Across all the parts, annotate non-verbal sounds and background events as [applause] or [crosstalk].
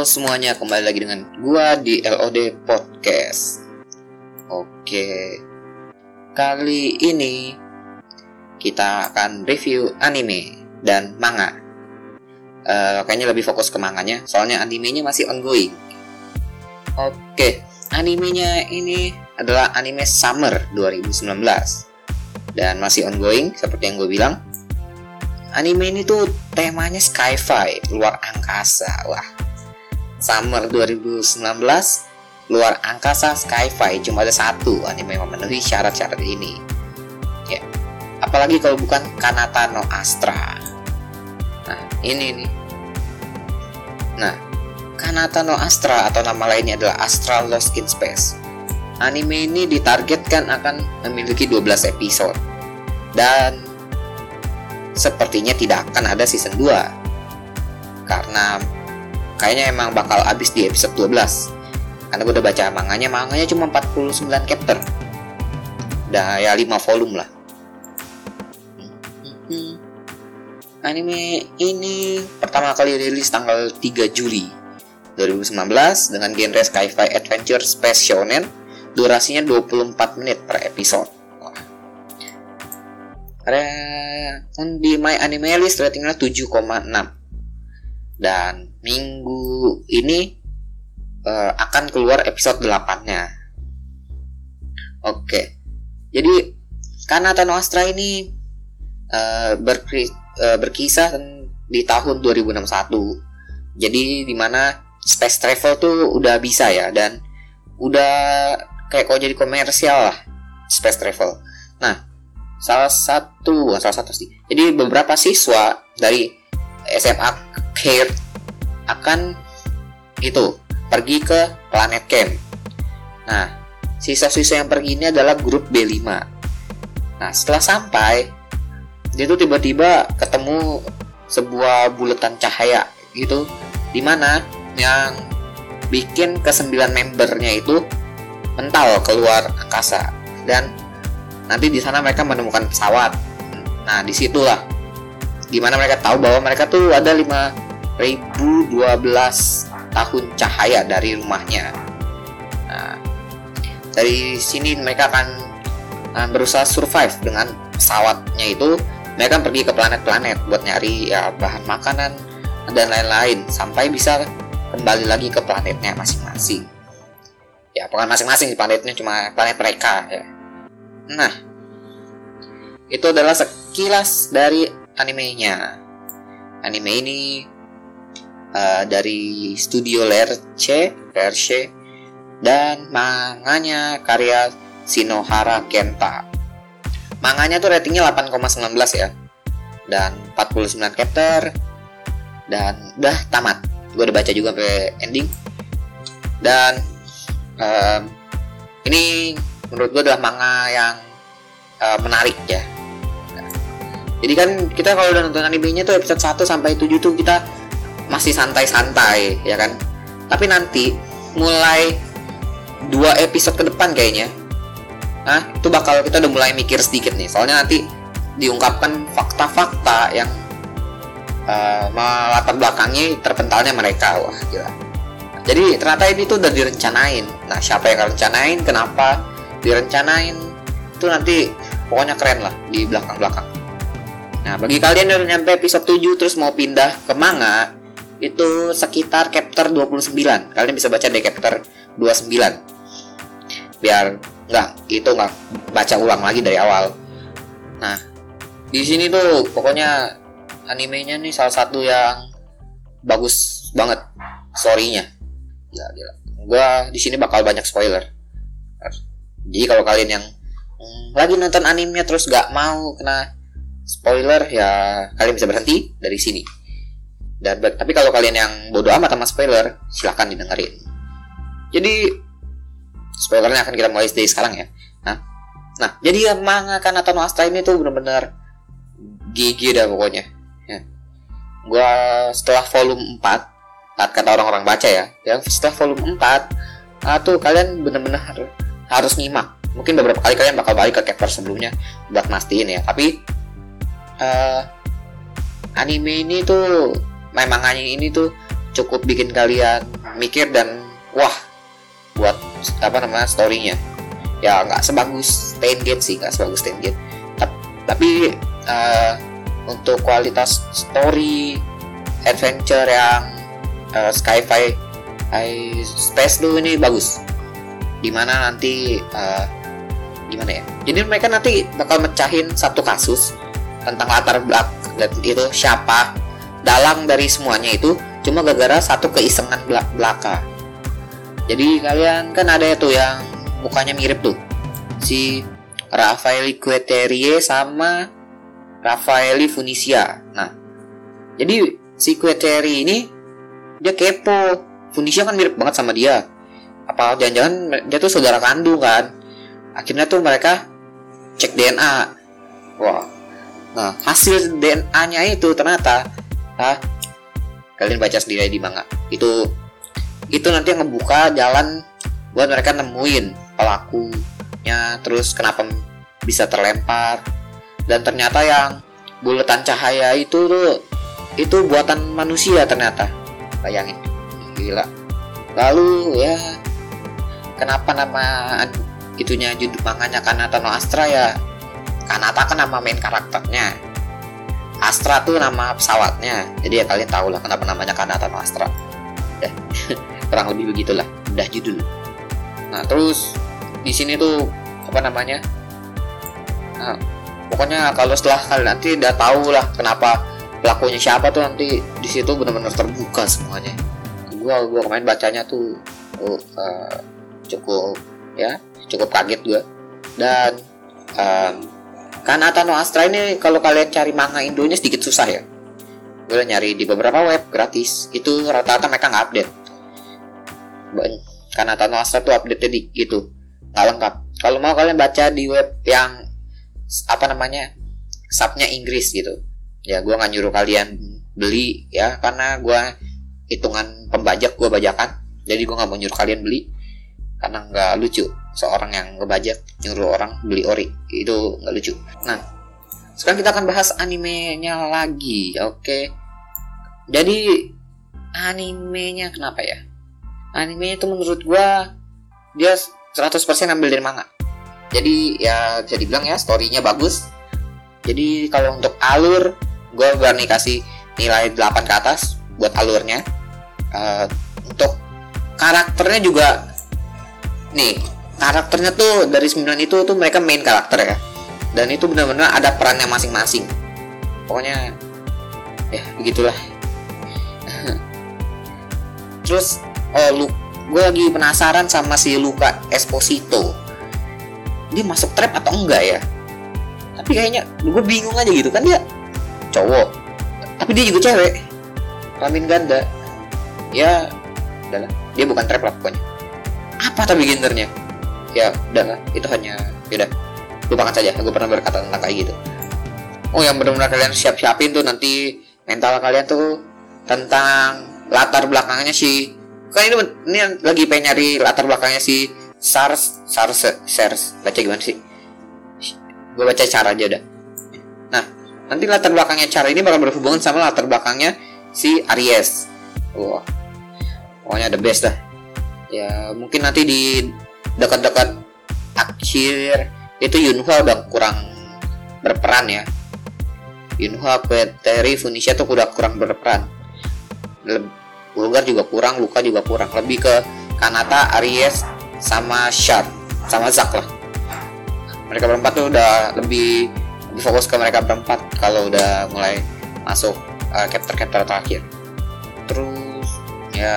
Halo semuanya, kembali lagi dengan gua di LOD Podcast. Oke. Kali ini kita akan review anime dan manga. Uh, kayaknya lebih fokus ke manganya, soalnya animenya masih ongoing. Oke, animenya ini adalah anime Summer 2019 dan masih ongoing seperti yang gue bilang. Anime ini tuh temanya sci-fi, luar angkasa. Wah, Summer 2019 luar angkasa sci-fi cuma ada satu anime yang memenuhi syarat-syarat ini. Ya. Apalagi kalau bukan Kanata no Astra. Nah ini nih. Nah Kanata no Astra atau nama lainnya adalah Astra Lost in Space. Anime ini ditargetkan akan memiliki 12 episode. Dan sepertinya tidak akan ada season 2 karena kayaknya emang bakal habis di episode 12 karena gue udah baca manganya manganya cuma 49 chapter. Udah ya 5 volume lah. Hmm. anime ini pertama kali rilis tanggal 3 Juli 2019 dengan genre sci-fi adventure space shonen. Durasinya 24 menit per episode. Di My Anime List ratingnya 7,6 dan minggu ini uh, akan keluar episode 8-nya. Oke. Jadi karena Tano Astra ini uh, berkri, uh, berkisah di tahun 2061. Jadi di mana space travel tuh udah bisa ya dan udah kayak kok jadi komersial lah space travel. Nah, salah satu salah satu sih. Jadi beberapa siswa dari SMA Care akan itu pergi ke planet camp. Nah, sisa-sisa yang pergi ini adalah grup B5. Nah, setelah sampai, dia tuh tiba-tiba ketemu sebuah bulatan cahaya gitu, di mana yang bikin kesembilan membernya itu mental keluar angkasa dan nanti di sana mereka menemukan pesawat. Nah, di situlah di mana mereka tahu bahwa mereka tuh ada lima 1012 tahun cahaya dari rumahnya. Nah, dari sini mereka akan uh, berusaha survive dengan pesawatnya itu. Mereka pergi ke planet-planet buat nyari ya bahan makanan dan lain-lain sampai bisa kembali lagi ke planetnya masing-masing. Ya, bukan masing-masing planetnya cuma planet mereka ya. Nah, itu adalah sekilas dari animenya. Anime ini uh, dari studio Lerche, Lerche dan manganya karya Shinohara Kenta. Manganya tuh ratingnya 8,19 ya. Dan 49 chapter dan udah tamat. Gue udah baca juga sampai ending. Dan um, ini menurut gue adalah manga yang uh, menarik ya. jadi kan kita kalau udah nonton animenya tuh episode 1 sampai 7 tuh kita masih santai-santai ya kan? Tapi nanti mulai dua episode ke depan kayaknya nah itu bakal kita udah mulai mikir sedikit nih. Soalnya nanti diungkapkan fakta-fakta yang uh, melatar belakangnya terpentalnya mereka. Wah gila. Jadi ternyata ini tuh udah direncanain. Nah siapa yang rencanain? Kenapa direncanain? Itu nanti pokoknya keren lah di belakang-belakang. Nah bagi kalian yang nyampe episode 7 terus mau pindah ke manga itu sekitar chapter 29 kalian bisa baca di chapter 29 biar nggak itu nggak baca ulang lagi dari awal. Nah di sini tuh pokoknya animenya nih salah satu yang bagus banget storynya. Gila gila. Gua di sini bakal banyak spoiler. Jadi kalau kalian yang hmm, lagi nonton animenya terus nggak mau kena spoiler ya kalian bisa berhenti dari sini dan tapi kalau kalian yang bodoh amat sama spoiler silahkan didengerin. Jadi spoilernya akan kita mulai dari sekarang ya. Nah nah jadi manga atau no Astra ini tuh bener-bener gigi dah pokoknya. Ya. gua setelah volume 4 saat kata orang-orang baca ya yang setelah volume 4 nah tuh kalian bener-bener harus nyimak. Mungkin beberapa kali kalian bakal balik ke chapter sebelumnya buat mastiin ya. Tapi uh, anime ini tuh memang hanya ini tuh cukup bikin kalian mikir dan wah buat apa namanya storynya. Ya nggak sebagus Gate sih nggak sebagus Gate. Tapi uh, untuk kualitas story adventure yang uh, sci-fi space tuh ini bagus. Di mana nanti uh, gimana ya? Jadi mereka nanti bakal mecahin satu kasus tentang latar belakang itu siapa dalang dari semuanya itu cuma gara-gara satu keisengan belaka. Jadi kalian kan ada itu yang mukanya mirip tuh. Si Rafaeli Queterie sama Rafaeli Funisia nah jadi si Queterie ini dia kepo. Funisia kan mirip banget sama dia. Apa jangan-jangan dia tuh saudara kandung kan? Akhirnya tuh mereka cek DNA wah. Nah hasil DNA-nya itu ternyata kalian baca sendiri di manga. Itu itu nanti yang ngebuka jalan buat mereka nemuin pelakunya terus kenapa bisa terlempar. Dan ternyata yang buletan cahaya itu tuh itu buatan manusia ternyata. Bayangin gila. Lalu ya kenapa nama itunya judul manganya Kanata no Astra ya? Kanata kan nama main karakternya Astra tuh nama pesawatnya. Jadi ya kalian tahu lah kenapa namanya Kanata no Astra. Ya [laughs] kurang lebih begitulah. Udah judul. Nah terus di sini tuh apa namanya? Nah, pokoknya kalau setelah kalian nanti udah tahu lah kenapa pelakunya siapa tuh nanti di situ benar-benar terbuka semuanya. Gua gua kemarin bacanya tuh uh, cukup ya cukup kaget gue dan um, kan Atano Astra ini kalau kalian cari manga Indonya sedikit susah ya. Gue nyari di beberapa web gratis. Itu rata-rata mereka nggak update. Karena Atano Astra tuh update di gitu nggak lengkap. Kalau mau kalian baca di web yang apa namanya subnya Inggris gitu. Ya gue nggak nyuruh kalian beli ya karena gue hitungan pembajak gue bajakan. Jadi gue nggak mau nyuruh kalian beli karena nggak lucu. Seorang yang ngebajak nyuruh orang beli ori. Itu nggak lucu. Nah sekarang kita akan bahas animenya lagi oke? Okay. jadi animenya kenapa ya? Animenya itu menurut gua dia 100% ambil dari manga. Jadi ya bisa dibilang ya storynya bagus. Jadi kalau untuk alur gue berani kasih nilai 8 ke atas buat alurnya. Uh, untuk karakternya juga nih karakternya tuh dari 9 itu tuh mereka main karakter ya. Dan itu benar-benar ada perannya masing-masing. Pokoknya ya begitulah. [laughs] Terus oh lu gue lagi penasaran sama si Luka Esposito. Dia masuk trap atau enggak ya? Tapi kayaknya gue bingung aja gitu. Kan dia cowok tapi dia juga cewek. Kelamin ganda. Ya udahlah. Dia bukan trap lah pokoknya apa tapi gendernya? Ya udah itu hanya ya udah lupakan saja gue pernah berkata tentang kayak gitu. Oh yang benar-benar kalian siap-siapin tuh nanti mental kalian tuh tentang latar belakangnya si kan ini ini lagi pengen nyari latar belakangnya si SARS SARS SARS. Baca gimana sih? Gue baca cara aja udah nah nanti latar belakangnya cara ini bakal berhubungan sama latar belakangnya si Aries. Wah. Pokoknya the best dah ya mungkin nanti di dekat-dekat akhir itu Yunhua udah kurang berperan ya. Yunhua Peteri Funisha tuh udah kurang berperan. Bulgar juga kurang Luka juga kurang. Lebih ke Kanata Aries sama Shard sama Zack lah. Mereka berempat tuh udah lebih lebih fokus ke mereka berempat kalau udah mulai masuk uh, chapter-chapter terakhir. Terus ya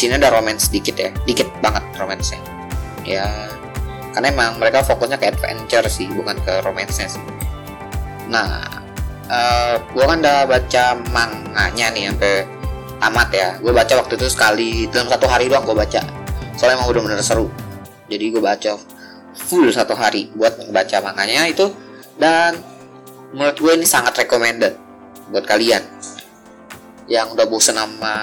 sini ada romance dikit ya dikit banget romance ya karena emang mereka fokusnya ke adventure sih bukan ke romance sih. Nah uh, eh, gue kan udah baca manganya nih sampai tamat ya. Gue baca waktu itu sekali dalam satu hari doang gue baca. Soalnya emang udah bener seru. Jadi gue baca full satu hari buat baca manganya itu dan menurut gue ini sangat recommended buat kalian. Yang udah bosen sama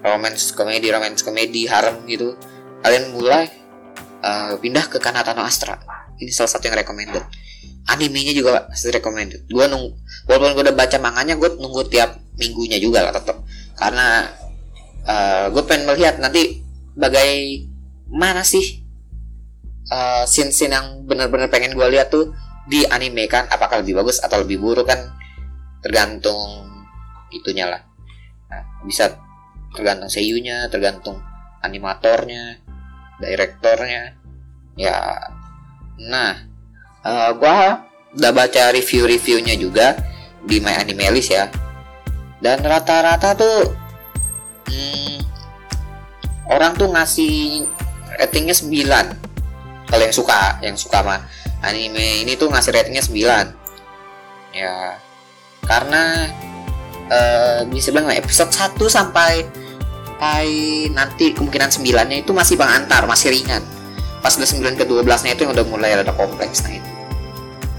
romance komedi romance komedi harem gitu. Kalian mulai uh, pindah ke Kanata no Astra. Ini salah satu yang recommended. Animenya juga pasti recommended. Gue nunggu walaupun gue udah baca manganya gue nunggu tiap minggunya juga lah tetap karena uh, gue pengen melihat nanti bagaimana sih uh, scene-scene yang benar-benar pengen gue lihat tuh di anime kan. Apakah lebih bagus atau lebih buruk kan tergantung itunya lah. Nah, bisa tergantung seiyunya tergantung animatornya direktornya. Ya nah uh, gua udah baca review-reviewnya juga di My Anime List ya. Dan rata-rata tuh hmm, orang tuh ngasih ratingnya 9 kalau yang suka yang suka mah anime ini tuh ngasih ratingnya 9 ya karena uh, bisa bilang episode 1 sampai sampai nanti kemungkinan 9 nya itu masih bang antar masih ringan. Pas udah 9 ke 12 nya itu yang udah mulai ada kompleks nah itu.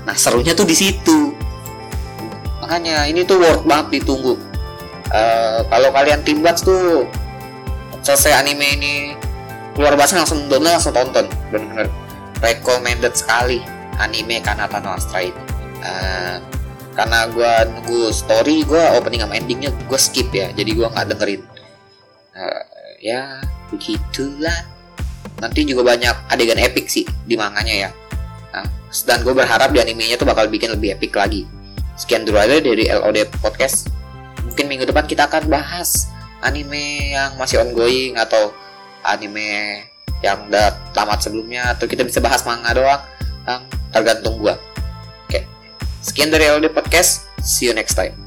Nah serunya tuh di situ. Makanya ini tuh worth banget ditunggu. Uh, kalau kalian tim tuh selesai anime ini keluar bahasa langsung download langsung tonton. Bener-bener recommended sekali anime Kanata no Astra itu. Uh, karena gue nunggu story gue opening sama endingnya gue skip ya jadi gue nggak dengerin. Uh, ya begitulah. Nanti juga banyak adegan epic sih di manganya ya. Nah, dan gue berharap di animenya tuh bakal bikin lebih epic lagi. Sekian dulu aja dari LOD Podcast. Mungkin minggu depan kita akan bahas anime yang masih ongoing atau anime yang udah tamat sebelumnya atau kita bisa bahas manga doang. Tergantung gua. Sekian dari LD Podcast. See you next time.